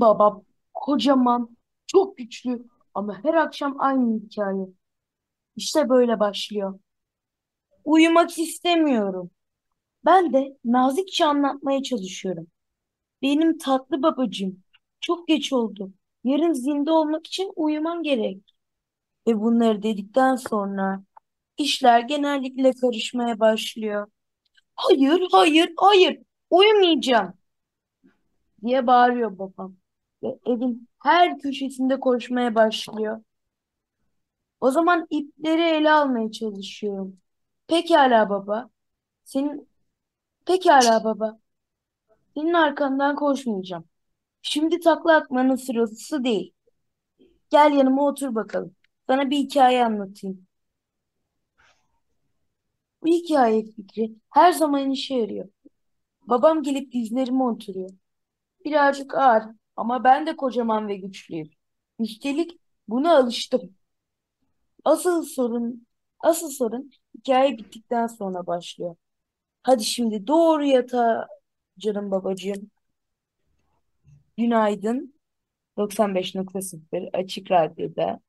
Babam kocaman, çok güçlü ama her akşam aynı hikaye. İşte böyle başlıyor. Uyumak istemiyorum. Ben de nazikçe anlatmaya çalışıyorum. Benim tatlı babacığım, çok geç oldu. Yarın zinde olmak için uyuman gerek. Ve bunları dedikten sonra işler genellikle karışmaya başlıyor. Hayır, hayır, hayır, uyumayacağım diye bağırıyor babam. Ve evin her köşesinde koşmaya başlıyor. O zaman ipleri ele almaya çalışıyorum. Pekala baba. Senin pekala baba. Senin arkandan koşmayacağım. Şimdi takla atmanın sırası değil. Gel yanıma otur bakalım. Sana bir hikaye anlatayım. Bu hikaye fikri her zaman işe yarıyor. Babam gelip dizlerime oturuyor. Birazcık ağır ama ben de kocaman ve güçlüyüm. Üstelik buna alıştım. Asıl sorun, asıl sorun hikaye bittikten sonra başlıyor. Hadi şimdi doğru yatağa canım babacığım. Günaydın. 95.0 Açık Radyo'da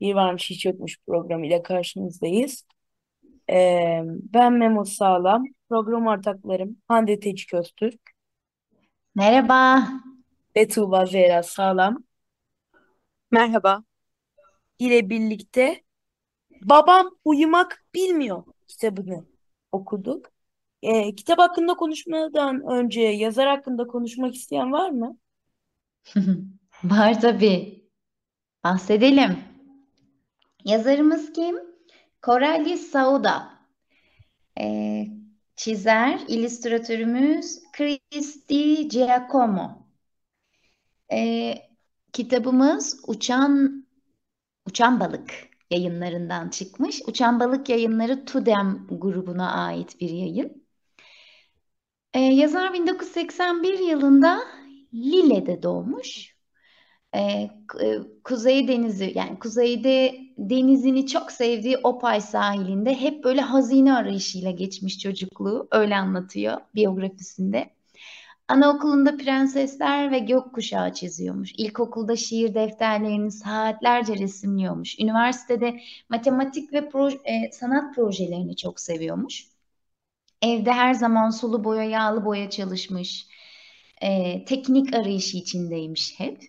Bir Varmış Hiç Yokmuş programıyla karşınızdayız. Ee, ben Memo Sağlam, program ortaklarım Hande Tecik Öztürk Merhaba. Ve Tuğba Zehra Sağlam Merhaba. ile birlikte Babam Uyumak Bilmiyor kitabını okuduk. Ee, kitap hakkında konuşmadan önce yazar hakkında konuşmak isteyen var mı? Var tabii. Bahsedelim. Yazarımız kim? Coralie Sauda. Ee, çizer, illüstratörümüz Cristi Giacomo. Ee, kitabımız Uçan Uçan Balık yayınlarından çıkmış. Uçan Balık yayınları Tudem grubuna ait bir yayın. Ee, yazar 1981 yılında Lille'de doğmuş. Ee, Kuzey Denizi yani kuzeyde denizini çok sevdiği Opay sahilinde hep böyle hazine arayışıyla geçmiş çocukluğu öyle anlatıyor biyografisinde. Anaokulunda prensesler ve gökkuşağı çiziyormuş. İlkokulda şiir defterlerini saatlerce resimliyormuş. Üniversitede matematik ve proje, e, sanat projelerini çok seviyormuş. Evde her zaman sulu boya, yağlı boya çalışmış. E, teknik arayışı içindeymiş hep.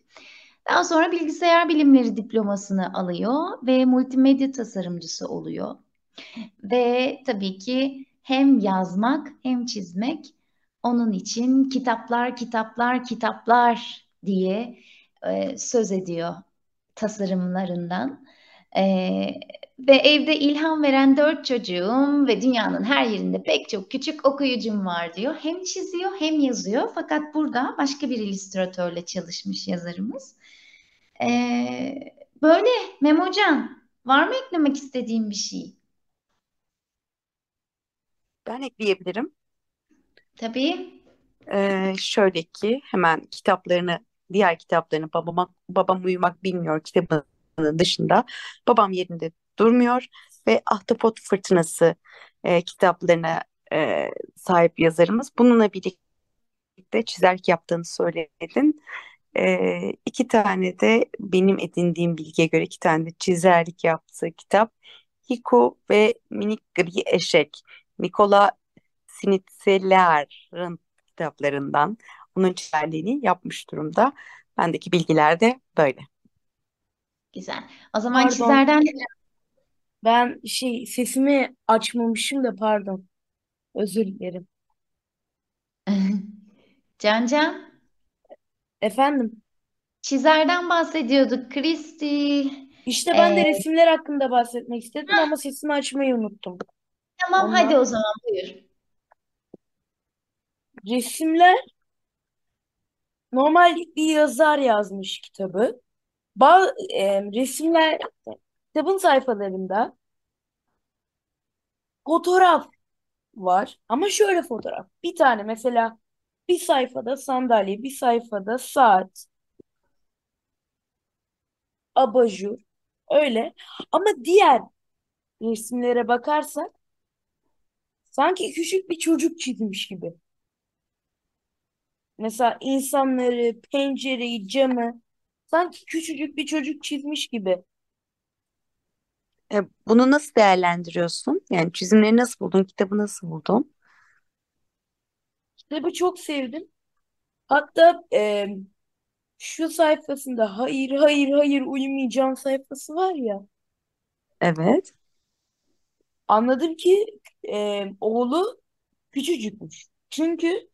Daha sonra bilgisayar bilimleri diplomasını alıyor ve multimedya tasarımcısı oluyor. Ve tabii ki hem yazmak hem çizmek onun için kitaplar, kitaplar, kitaplar diye e, söz ediyor tasarımlarından. E, ve evde ilham veren dört çocuğum ve dünyanın her yerinde pek çok küçük okuyucum var diyor. Hem çiziyor hem yazıyor. Fakat burada başka bir illüstratörle çalışmış yazarımız. Ee, böyle Memocan, var mı eklemek istediğin bir şey? Ben ekleyebilirim. Tabii. Ee, şöyle ki hemen kitaplarını, diğer kitaplarını babama, babam uyumak bilmiyor kitabının dışında babam yerinde durmuyor ve Ahtapot Fırtınası e, kitaplarına e, sahip yazarımız. Bununla birlikte çizerlik yaptığını söyledin. E, iki tane de benim edindiğim bilgiye göre iki tane de çizerlik yaptığı kitap. Hiko ve Minik Gri Eşek. Nikola Snitzeler'ın kitaplarından onun çizerliğini yapmış durumda. Bendeki bilgiler de böyle. Güzel. O zaman Pardon. çizerden Ben şey sesimi açmamışım da pardon. Özür dilerim. Can Can, Efendim, çizerden bahsediyorduk. Kristi. işte ben de Ee, resimler hakkında bahsetmek istedim ama sesimi açmayı unuttum. tamam hadi Ondan o zaman buyur. Resimler normal bir yazar yazmış kitabı. Bazı resimler kitabın sayfalarında fotoğraf var. Ama şöyle fotoğraf. Bir tane mesela bir sayfada sandalye, bir sayfada saat, abajur öyle. Ama diğer resimlere bakarsak sanki küçük bir çocuk çizmiş gibi. Mesela insanları, pencereyi, camı sanki küçücük bir çocuk çizmiş gibi. E, bunu nasıl değerlendiriyorsun? Yani çizimleri nasıl buldun? Kitabı nasıl buldun? Kitabı çok sevdim. Hatta e, şu sayfasında hayır hayır hayır uyumayacağım sayfası var ya. Evet. Anladım ki e, oğlu küçücükmüş. Çünkü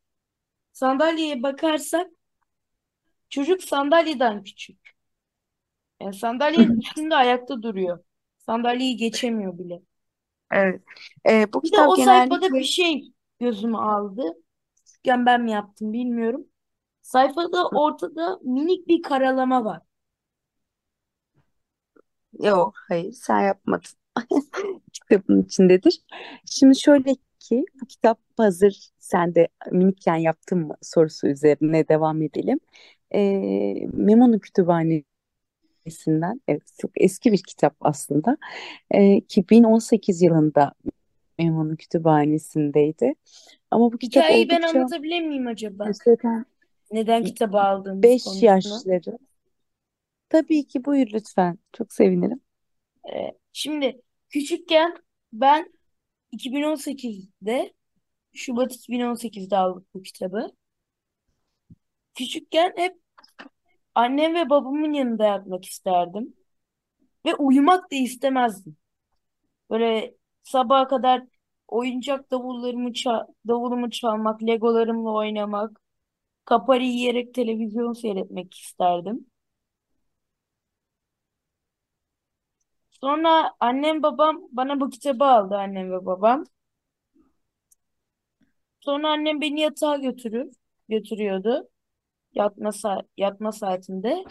sandalyeye bakarsak çocuk sandalyeden küçük. Yani sandalyenin üstünde ayakta duruyor. Sandalyeyi geçemiyor bile. Evet. E, bu Bir de kitap o sayfada genellikle bir şey gözümü aldı. Yani ben mi yaptım bilmiyorum. Sayfada ortada minik bir karalama var. yok, hayır sen yapmadın. Kitabın içindedir. Şimdi şöyle ki bu kitap hazır sen de minikken yaptın mı sorusu üzerine devam edelim. E, Memo'nun kütüphanesinden evet çok eski bir kitap aslında. E, 2018 yılında Memo'nun kütüphanesindeydi. Ama bu kitap Hikayeyi ben oldukça anlatabilir miyim acaba? nispeten Neden kitabı aldığımız 5 konusunu? yaşları. Tabii ki buyur lütfen. Çok sevinirim. Ee, şimdi küçükken ben 2018'de Şubat 2018'de aldık bu kitabı. Küçükken hep annem ve babamın yanında yatmak isterdim. Ve uyumak da istemezdim. Böyle sabaha kadar oyuncak davullarımı ça davulumu çalmak, legolarımla oynamak, kapari yiyerek televizyon seyretmek isterdim. Sonra annem babam bana bu kitabı aldı annem ve babam. Sonra annem beni yatağa götürür, götürüyordu yatma saat, yatma saatinde.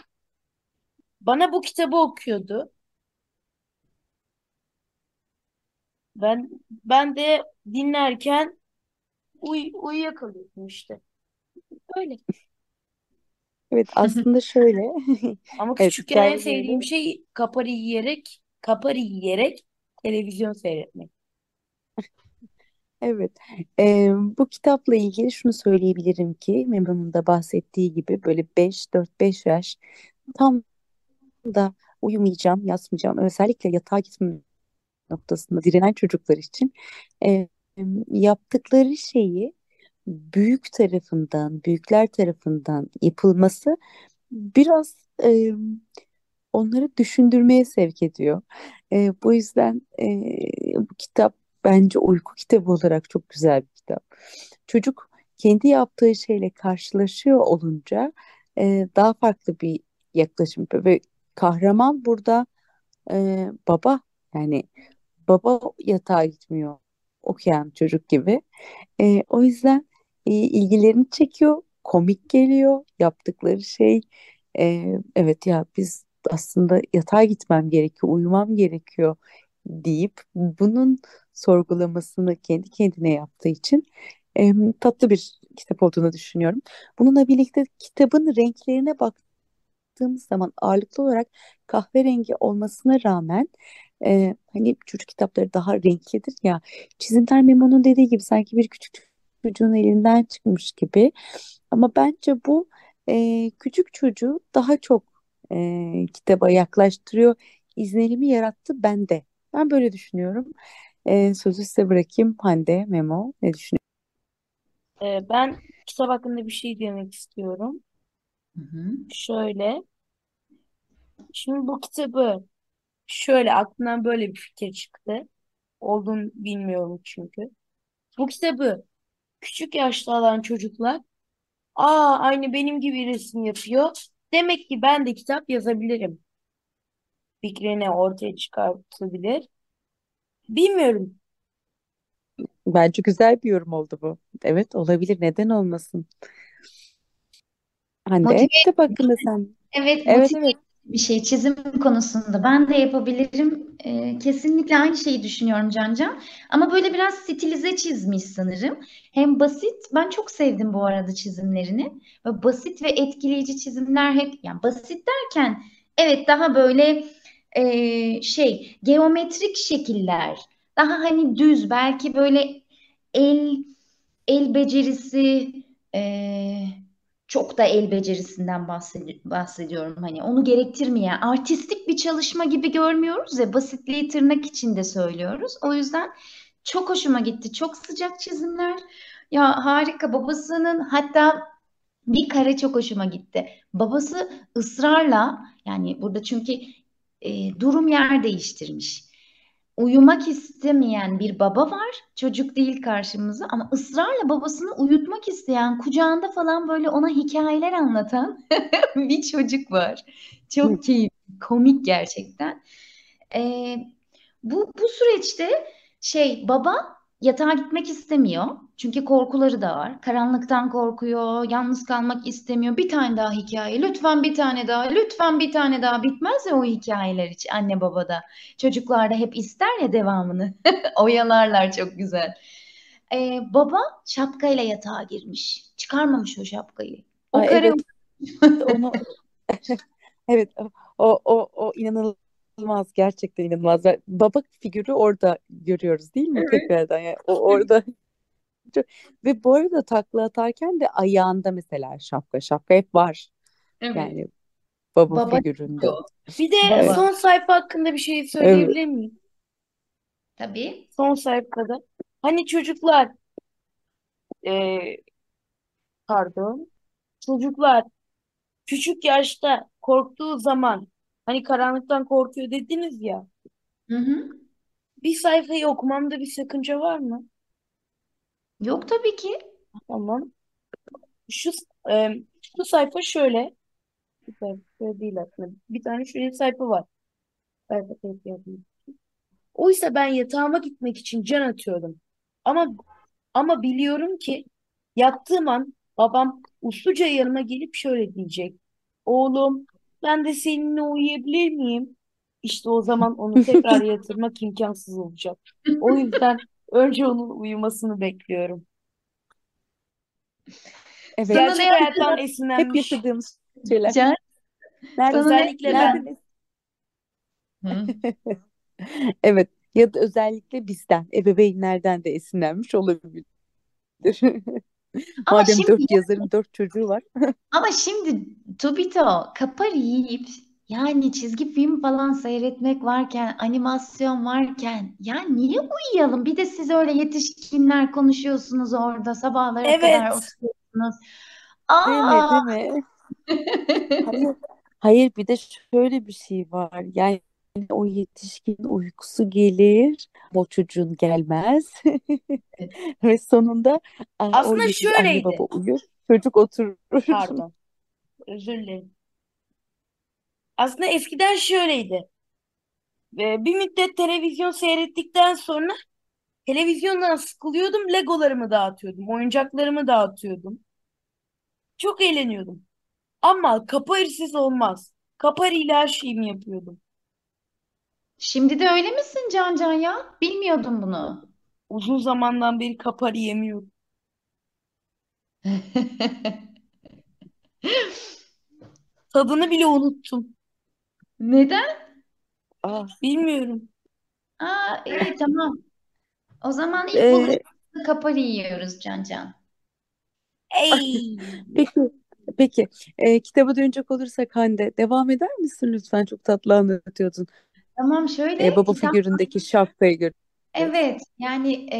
Bana bu kitabı okuyordu. Ben ben de dinlerken uy uyuyakalıyordum işte. Öyle. Evet aslında şöyle. Ama Evet küçükken en hikayeleri sevdiğim şey kapari yiyerek, kapari yiyerek televizyon seyretmek. evet. Ee, bu kitapla ilgili şunu söyleyebilirim ki Memnun'un da bahsettiği gibi böyle 5 4-5 yaş tam da uyumayacağım, yatmayacağım. Özellikle yatağa gitme noktasında direnen çocuklar için e, yaptıkları şeyi büyük tarafından, büyükler tarafından yapılması biraz e, onları düşündürmeye sevk ediyor. E, bu yüzden e, bu kitap bence uyku kitabı olarak çok güzel bir kitap. Çocuk kendi yaptığı şeyle karşılaşıyor olunca e, daha farklı bir yaklaşım. Ve kahraman burada e, baba yani baba yatağa gitmiyor okuyan çocuk gibi. E, o yüzden e, ilgilerini çekiyor, komik geliyor yaptıkları şey. E, evet ya biz aslında yatağa gitmem gerekiyor, uyumam gerekiyor deyip bunun sorgulamasını kendi kendine yaptığı için e, tatlı bir kitap olduğunu düşünüyorum. Bununla birlikte kitabın renklerine baktığımız zaman ağırlıklı olarak kahverengi olmasına rağmen e, hani çocuk kitapları daha renklidir ya çizimler Memo'nun dediği gibi sanki bir küçük çocuğun elinden çıkmış gibi ama bence bu e, küçük çocuğu daha çok e, kitaba yaklaştırıyor izlenimi yarattı bende ben böyle düşünüyorum e, sözü size bırakayım Hande Memo ne düşünüyorsun? Ben kitap hakkında bir şey demek istiyorum. Hı hı. Şöyle, şimdi bu kitabı şöyle aklımdan böyle bir fikir çıktı. Olduğunu bilmiyorum çünkü. Bu kitabı küçük yaşta alan çocuklar, aa aynı benim gibi resim yapıyor. Demek ki ben de kitap yazabilirim. Fikrini ortaya çıkartabilir. Bilmiyorum. Bence güzel bir yorum oldu bu. Evet olabilir neden olmasın? Hande, Motive kitap hakkında sen. evet Evet motive evet. Bir şey çizim konusunda ben de yapabilirim. Ee, kesinlikle aynı şeyi düşünüyorum Cancan. Ama böyle biraz stilize çizmiş sanırım. Hem basit, ben çok sevdim bu arada çizimlerini. Böyle basit ve etkileyici çizimler hep, yani basit derken evet daha böyle e, şey geometrik şekiller, daha hani düz belki böyle el el becerisi e, çok da el becerisinden bahsedi- bahsediyorum. Hani onu gerektirmeyen artistik bir çalışma gibi görmüyoruz ya basitliği tırnak içinde söylüyoruz. O yüzden çok hoşuma gitti. Çok sıcak çizimler. Ya harika babasının hatta bir kare çok hoşuma gitti. Babası ısrarla yani burada çünkü e, durum yer değiştirmiş. Uyumak istemeyen bir baba var. Çocuk değil karşımıza ama ısrarla babasını uyutmak isteyen, kucağında falan böyle ona hikayeler anlatan bir çocuk var. Çok keyifli, komik gerçekten. Ee, bu bu süreçte şey baba yatağa gitmek istemiyor. Çünkü korkuları da var. Karanlıktan korkuyor, yalnız kalmak istemiyor. Bir tane daha hikaye, lütfen bir tane daha, lütfen bir tane daha bitmez ya o hikayeler hiç anne babada. Çocuklar da hep ister ya devamını. Oyalarlar çok güzel. Ee, baba şapkayla yatağa girmiş. Çıkarmamış o şapkayı. O Aa, kare evet onu evet o o o inanılmaz gerçekten inanılmaz. Ve Baba figürü orada görüyoruz değil mi Evet. tekrardan yani o orada ve bu arada takla atarken de ayağında mesela şapka şapka hep var Evet. yani baba Baba figüründe. Bir de Baba. son sayfa hakkında bir şey söyleyebilir miyim? Tabii. Son sayfada. Hani çocuklar eee, pardon. Çocuklar küçük yaşta korktuğu zaman hani karanlıktan korkuyor dediniz ya. Hı hı. Bir sayfayı okumamda bir sakınca var mı? Yok tabii ki. Tamam. Şu eee, şu sayfa şöyle. Bir sayfa şöyle değil aslında. Bir tane şöyle sayfa var. Sayfa yapayım. Oysa ben yatağıma gitmek için can atıyordum. Ama ama biliyorum ki yattığım an babam usluca yanıma gelip şöyle diyecek. Oğlum ben de seninle uyuyabilir miyim? İşte o zaman onu tekrar yatırmak imkansız olacak. O yüzden önce onun uyumasını bekliyorum. Evet Sana Gerçek ne hayattan hep esinlenmiş. yaşadığımız şeyler. Can? Nerede, Sana ne Özellikle ben. Hı. evet ya da özellikle bizden ebeveynlerden de esinlenmiş olabilir. Ama Madem şimdi dört yazarın dört çocuğu var. ama şimdi Tobito kapar yiyip yani çizgi film falan seyretmek varken, animasyon varken ya niye uyuyalım? Bir de siz öyle yetişkinler konuşuyorsunuz orada sabahlara kadar Evet. oturuyorsunuz. Değil mi? Aa! Değil mi? Hayır, hayır bir de şöyle bir şey var. Yani o yetişkin uykusu gelir, o çocuğun gelmez. Ve sonunda Aslında yetiş anne şöyleydi. baba uyur, çocuk oturur. Pardon. Özür dilerim. Aslında eskiden şöyleydi. Bir müddet televizyon seyrettikten sonra televizyondan sıkılıyordum. Legolarımı dağıtıyordum. Oyuncaklarımı dağıtıyordum. Çok eğleniyordum. Ama Kapari'siz olmaz. Kapari ile her şeyimi yapıyordum. Şimdi de öyle misin Can Can ya? Bilmiyordum bunu. Uzun zamandan beri Kapari yemiyorum. Tadını bile unuttum. Neden? Aa, Bilmiyorum. Aa, iyi tamam. O zaman ilk ee, kapari yiyoruz Can Can. Ey! peki, peki. Ee, kitaba dönecek olursak Hande, devam eder misin lütfen? Çok tatlı anlatıyordun. Tamam şöyle Ee, baba kitap figüründeki şapkayı görüyoruz. evet yani e,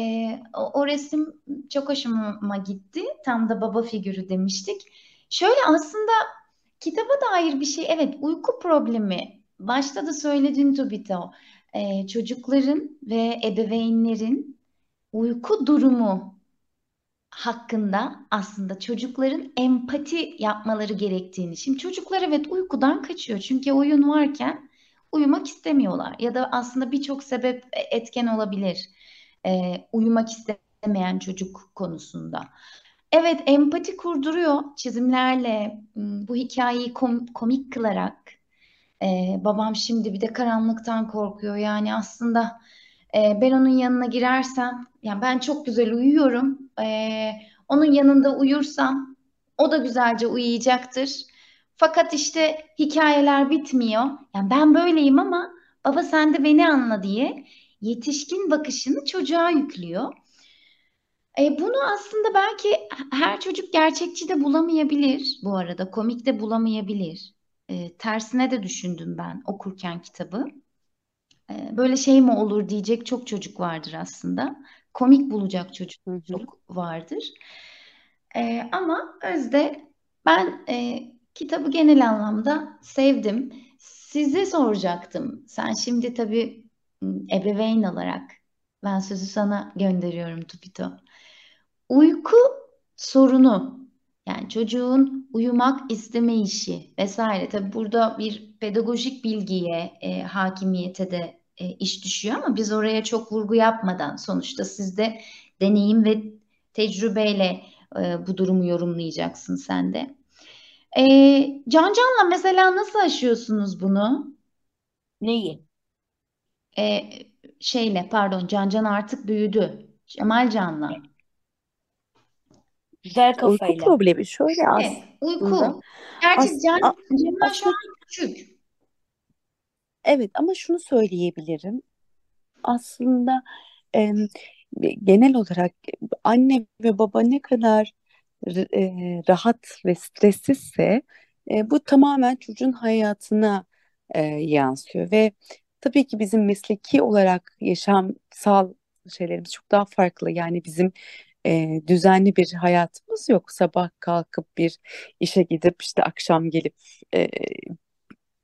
o, o resim çok hoşuma gitti. Tam da baba figürü demiştik. Şöyle aslında kitaba dair bir şey evet uyku problemi. Başta da söylediğin Tobito. E, çocukların ve ebeveynlerin uyku durumu hakkında aslında çocukların empati yapmaları gerektiğini. Şimdi çocuklar evet uykudan kaçıyor. Çünkü oyun varken uyumak istemiyorlar. Ya da aslında birçok sebep etken olabilir. Ee, uyumak istemeyen çocuk konusunda. evet empati kurduruyor çizimlerle m, bu hikayeyi kom- komik kılarak. Ee, babam şimdi bir de karanlıktan korkuyor. Yani aslında e, ben onun yanına girersem, yani ben çok güzel uyuyorum. Ee, onun yanında uyursam o da güzelce uyuyacaktır. Fakat işte hikayeler bitmiyor. Yani ben böyleyim ama baba sen de beni anla diye yetişkin bakışını çocuğa yüklüyor. E, bunu aslında belki her çocuk gerçekçi de bulamayabilir bu arada, komik de bulamayabilir. E, tersine de düşündüm ben okurken kitabı. E, böyle şey mi olur diyecek çok çocuk vardır aslında. Komik bulacak çocuk çok vardır. E, ama özde ben e, kitabı genel anlamda sevdim. Size soracaktım. Sen şimdi tabii ebeveyn olarak ben sözü sana gönderiyorum Tupito. Uyku sorunu yani çocuğun uyumak isteme işi vesaire. Tabii burada bir pedagojik bilgiye, e, hakimiyete de e, iş düşüyor ama biz oraya çok vurgu yapmadan sonuçta siz de deneyim ve tecrübeyle e, bu durumu yorumlayacaksın sen de. E, Can Can'la mesela nasıl aşıyorsunuz bunu? Neyi? E, şeyle pardon Can Can artık büyüdü. Cemal Can'la. Güzel Uyku kafayla. problemi şöyle Evet, uyku. aslında. Gerçi As- Can, a- Cemal şu aslında an küçük. evet ama şunu söyleyebilirim. Aslında em, genel olarak anne ve baba ne kadar e, rahat ve stressizse e, bu tamamen çocuğun hayatına e, yansıyor ve tabii ki bizim mesleki olarak yaşamsal şeylerimiz çok daha farklı. Yani bizim e, düzenli bir hayatımız yok. Sabah kalkıp bir işe gidip işte akşam gelip e,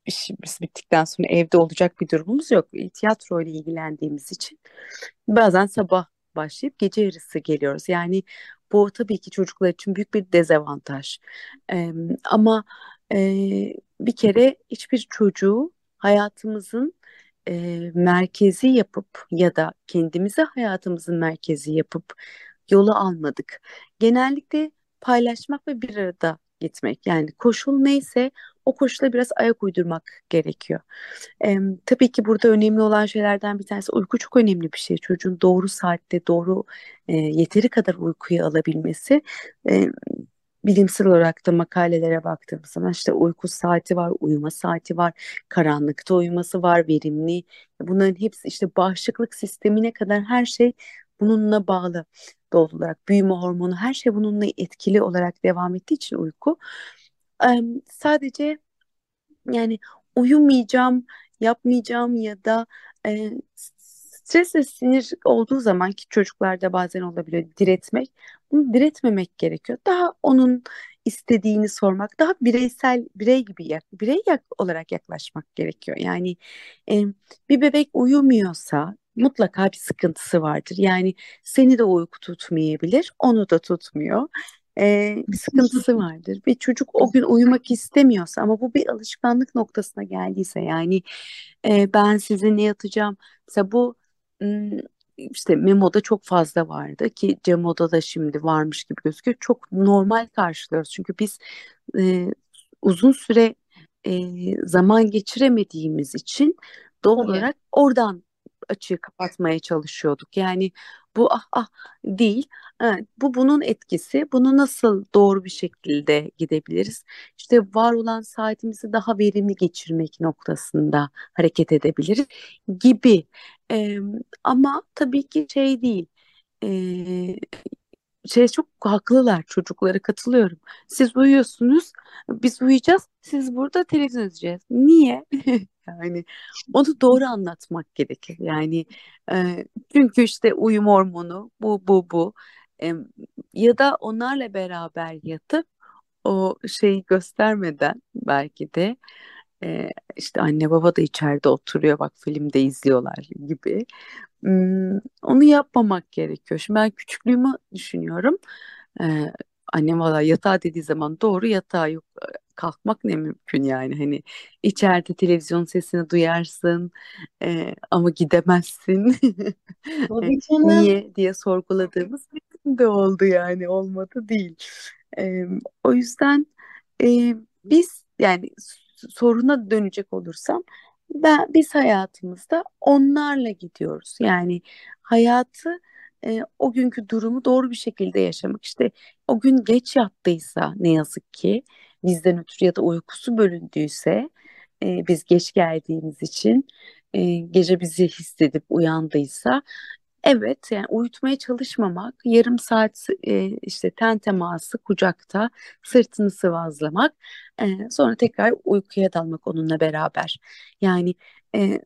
işimiz bittikten sonra evde olacak bir durumumuz yok. Tiyatro ile ilgilendiğimiz için bazen sabah başlayıp gece yarısı geliyoruz. Yani bu tabii ki çocuklar için büyük bir dezavantaj. Ee, ama e, bir kere hiçbir çocuğu hayatımızın e, merkezi yapıp ya da kendimizi hayatımızın merkezi yapıp yola almadık. Genellikle paylaşmak ve bir arada gitmek. Yani koşul neyse o koşula biraz ayak uydurmak gerekiyor. Ee, tabii ki burada önemli olan şeylerden bir tanesi uyku çok önemli bir şey. Çocuğun doğru saatte doğru e, yeteri kadar uykuyu alabilmesi. E, bilimsel olarak da makalelere baktığımız zaman işte uyku saati var, uyuma saati var, karanlıkta uyuması var, verimli. Bunların hepsi işte bağışıklık sistemine kadar her şey bununla bağlı doğal olarak. Büyüme hormonu her şey bununla etkili olarak devam ettiği için uyku. Ee, sadece yani uyumayacağım, yapmayacağım ya da e, stres ve sinir olduğu zaman ki çocuklarda bazen olabiliyor diretmek. Bunu diretmemek gerekiyor. Daha onun istediğini sormak, daha bireysel birey gibi yak, birey yak, olarak yaklaşmak gerekiyor. Yani e, bir bebek uyumuyorsa mutlaka bir sıkıntısı vardır. Yani seni de uyku tutmayabilir, onu da tutmuyor e, bir sıkıntısı vardır. Bir çocuk o gün uyumak istemiyorsa ama bu bir alışkanlık noktasına geldiyse yani e, ben sizinle yatacağım. Mesela bu işte Memo'da çok fazla vardı ki Cemo'da da şimdi varmış gibi gözüküyor. Çok normal karşılıyoruz çünkü biz e, uzun süre e, zaman geçiremediğimiz için doğal olarak oradan açığı kapatmaya çalışıyorduk. Yani bu ah ah değil. Evet, bu bunun etkisi. Bunu nasıl doğru bir şekilde gidebiliriz? İşte var olan saatimizi daha verimli geçirmek noktasında hareket edebiliriz gibi. Ee, ama tabii ki şey değil. Ee, şey çok haklılar çocuklara katılıyorum. Siz uyuyorsunuz, biz uyuyacağız, siz burada televizyon izleyeceğiz. Niye? Yani onu doğru anlatmak gerekir. Yani e, çünkü işte uyum hormonu bu bu bu E, ya da onlarla beraber yatıp o şeyi göstermeden belki de e, işte anne baba da içeride oturuyor bak filmde izliyorlar gibi. Hmm, onu yapmamak gerekiyor. Şimdi ben küçüklüğümü düşünüyorum. Ee, annem valla yatağa dediği zaman doğru yatağa yok kalkmak ne mümkün yani hani içeride televizyon sesini duyarsın e, ama gidemezsin. E, niye diye sorguladığımız de oldu yani olmadı değil. Ee, o yüzden e, biz yani soruna dönecek olursam ben biz hayatımızda onlarla gidiyoruz. Yani hayatı e, o günkü durumu doğru bir şekilde yaşamak. İşte o gün geç yattıysa ne yazık ki bizden ötürü ya da uykusu bölündüyse e, biz geç geldiğimiz için e, gece bizi hissedip uyandıysa Evet yani uyutmaya çalışmamak, yarım saat e, işte ten teması kucakta, sırtını sıvazlamak, e, sonra tekrar uykuya dalmak onunla beraber. Yani e,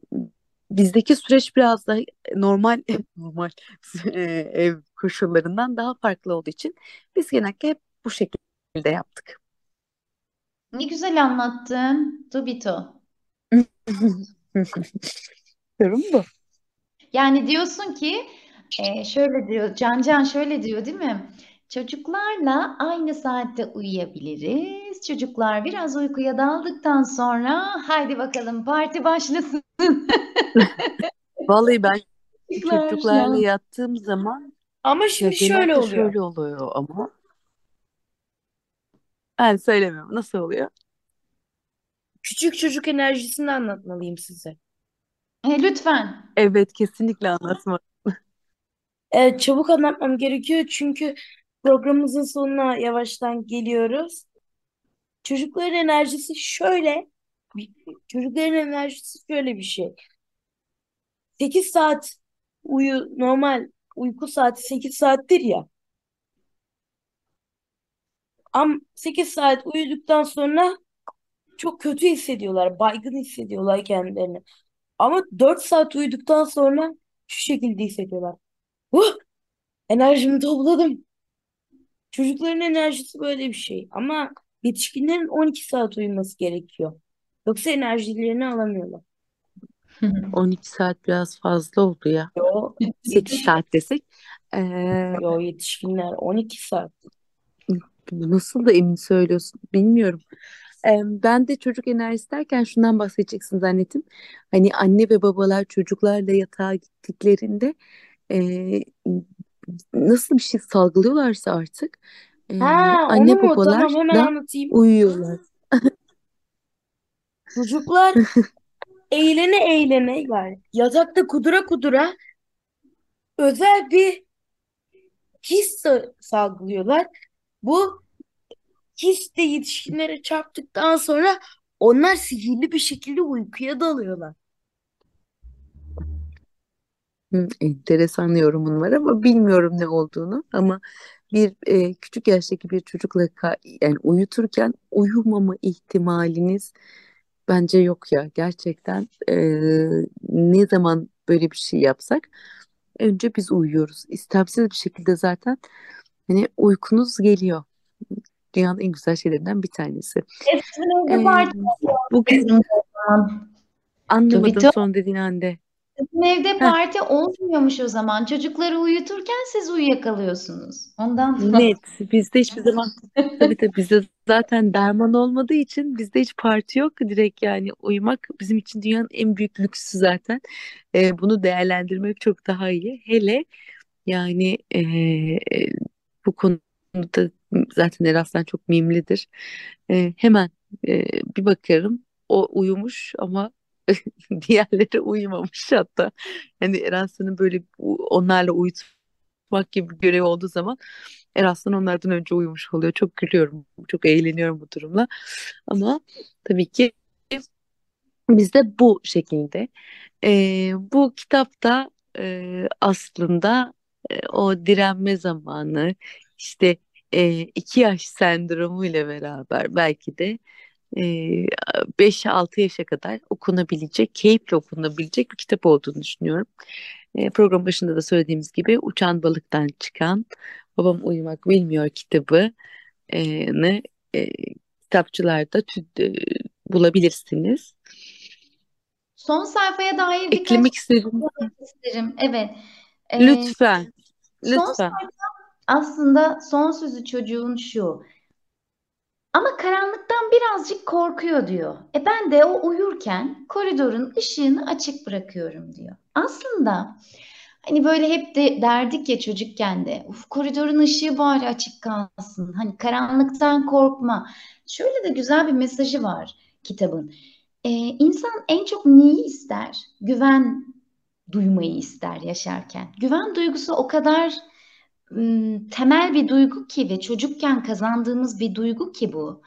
bizdeki süreç biraz da normal normal e, ev koşullarından daha farklı olduğu için biz genellikle hep bu şekilde yaptık. Ne güzel anlattın Tubito. Durum bu. Yani diyorsun ki e, şöyle diyor Can Can şöyle diyor değil mi? Çocuklarla aynı saatte uyuyabiliriz. Çocuklar biraz uykuya daldıktan sonra haydi bakalım parti başlasın. Vallahi ben Çocuklar çocuklarla ya. yattığım zaman Ama ya şimdi şöyle genelde oluyor. şöyle oluyor ama ben söylemiyorum. Nasıl oluyor? Küçük çocuk enerjisini anlatmalıyım size. E, lütfen. Evet kesinlikle anlatma. Evet, çabuk anlatmam gerekiyor çünkü programımızın sonuna yavaştan geliyoruz. Çocukların enerjisi şöyle, çocukların enerjisi şöyle bir şey. 8 saat uyu, normal uyku saati 8 saattir ya. Ama 8 saat uyuduktan sonra çok kötü hissediyorlar, baygın hissediyorlar kendilerini. Ama 4 saat uyuduktan sonra şu şekilde hissediyorlar. Huh, enerjimi topladım. Çocukların enerjisi böyle bir şey. Ama yetişkinlerin 12 saat uyuması gerekiyor. Yoksa enerjilerini alamıyorlar. 12 saat biraz fazla oldu ya. Yo, 8 saat desek. Ee, yo yetişkinler 12 saat. nasıl da emin söylüyorsun bilmiyorum. Ee, ben de çocuk enerjisi derken şundan bahsedeceksin zannettim. Hani anne ve babalar çocuklarla yatağa gittiklerinde ee, nasıl bir şey salgılıyorlarsa artık ee, Ha, onu anne mu? babalar Tamam hemen da anlatayım. uyuyorlar. Çocuklar eğlene eğlene yani yatakta kudura kudura özel bir his sa- salgılıyorlar. Bu his de yetişkinlere çarptıktan sonra onlar sihirli bir şekilde uykuya dalıyorlar. Hı, enteresan yorumun var ama bilmiyorum ne olduğunu ama bir e, küçük yaştaki bir çocukla yani uyuturken uyumama ihtimaliniz bence yok ya gerçekten e, ne zaman böyle bir şey yapsak önce biz uyuyoruz istemsiz bir şekilde zaten hani uykunuz geliyor dünyanın en güzel şeylerinden bir tanesi. Eskiden evde E, parti bugün bizim o zaman. anlamadım son dediğin Hande. Sizin evde Heh. parti olmuyormuş o zaman. Çocukları uyuturken siz uyuyakalıyorsunuz. Ondan. Net. Bizde hiçbir zaman tabii tabii bizde zaten derman olmadığı için bizde hiç parti yok. Direkt yani uyumak bizim için dünyanın en büyük lüksü zaten. Ee, bunu değerlendirmek çok daha iyi. Hele yani ee, bu konuda zaten Eraslan çok mimlidir. Ee, hemen ee, bir bakarım o uyumuş ama diğerleri uyumamış hatta. Yani Eraslan'ın böyle onlarla uyutmak gibi bir görevi olduğu zaman Eraslan onlardan önce uyumuş oluyor. Çok gülüyorum, çok eğleniyorum bu durumla. Ama tabii ki bizde bu şekilde. Ee, bu kitapta e, aslında e, o direnme zamanı, işte e, iki yaş sendromu ile beraber belki de e, 5-6 yaşa kadar okunabilecek, keyifle okunabilecek bir kitap olduğunu düşünüyorum. Program başında da söylediğimiz gibi Uçan Balıktan çıkan Babam Uyumak Bilmiyor kitabı ne kitapçılarda bulabilirsiniz. Son sayfaya dair birkaç Eklemek istedim. isterim. Evet. Ee, Lütfen, son lütfen. sayfa aslında son sözü çocuğun şu. Ama karanlıktan birazcık korkuyor diyor. E ben de o uyurken koridorun ışığını açık bırakıyorum diyor. Aslında Hani böyle hep de derdik ya çocukken de. Uf koridorun ışığı bari açık kalsın. Hani karanlıktan korkma. Şöyle de güzel bir mesajı var kitabın. Ee, insan en çok neyi ister? Güven duymayı ister yaşarken. Güven duygusu o kadar temel bir duygu ki ve çocukken kazandığımız bir duygu ki bu.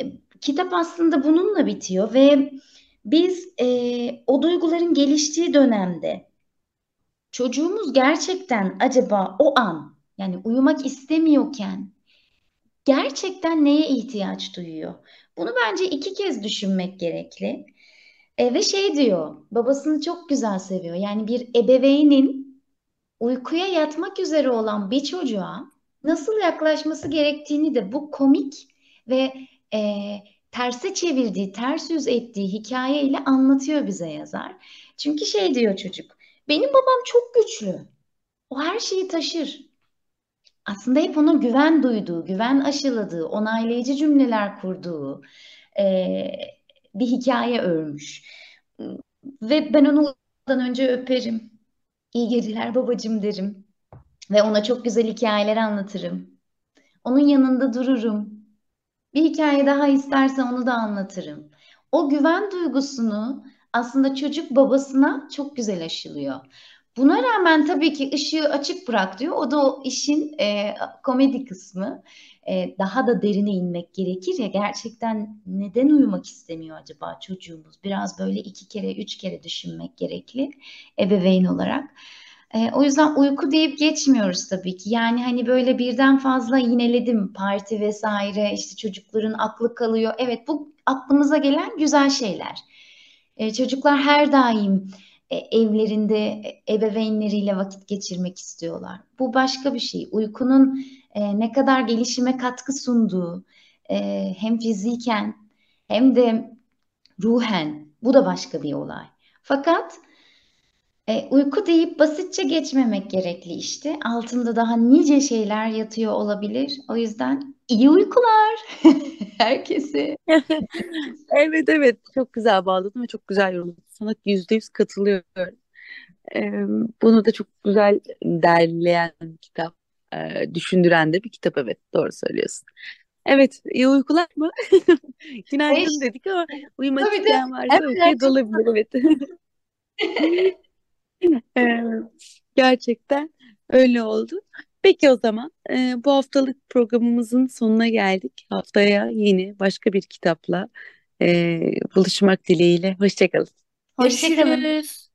E, kitap aslında bununla bitiyor ve biz e, o duyguların geliştiği dönemde çocuğumuz gerçekten acaba o an yani uyumak istemiyorken gerçekten neye ihtiyaç duyuyor? Bunu bence iki kez düşünmek gerekli. E, ve şey diyor, babasını çok güzel seviyor. Yani bir ebeveynin uykuya yatmak üzere olan bir çocuğa nasıl yaklaşması gerektiğini de bu komik ve e, terse çevirdiği, ters yüz ettiği hikayeyle anlatıyor bize yazar. Çünkü şey diyor çocuk, benim babam çok güçlü. O her şeyi taşır. Aslında hep ona güven duyduğu, güven aşıladığı, onaylayıcı cümleler kurduğu e, bir hikaye örmüş. Ve ben onu uyumadan önce öperim. İyi geceler babacığım derim. Ve ona çok güzel hikayeler anlatırım. Onun yanında dururum. Bir hikaye daha isterse onu da anlatırım. O güven duygusunu aslında çocuk babasına çok güzel aşılıyor. Buna rağmen tabii ki ışığı açık bırak diyor. O da o işin e, komedi kısmı. E, daha da derine inmek gerekir ya gerçekten neden uyumak istemiyor acaba çocuğumuz? Biraz böyle iki kere, üç kere düşünmek gerekli ebeveyn olarak. E, o yüzden uyku deyip geçmiyoruz tabii ki. Yani hani böyle birden fazla yineledim parti vesaire işte çocukların aklı kalıyor. Evet bu aklımıza gelen güzel şeyler. E, çocuklar her daim evlerinde e, ebeveynleriyle vakit geçirmek istiyorlar. Bu başka bir şey. Uykunun e, ne kadar gelişime katkı sunduğu e, hem fiziken hem de ruhen bu da başka bir olay. Fakat e, uyku deyip basitçe geçmemek gerekli işte. Altında daha nice şeyler yatıyor olabilir. O yüzden iyi uykular herkese. Evet evet çok güzel bağladın ve çok güzel yorumladın. Sana yüzde yüz katılıyorum. Ee, bunu da çok güzel derleyen kitap, e, düşündüren de bir kitap evet doğru söylüyorsun. Evet iyi uykular mı? Günaydın Beş. dedik ama uyumak Tabii de isteyen varsa hem uykuya gerçekten dalabilir evet. Ee, gerçekten öyle oldu. Peki o zaman e, bu haftalık programımızın sonuna geldik. Haftaya yeni başka bir kitapla e, buluşmak dileğiyle. Hoşçakalın. Hoşça kalın. Görüşürüz.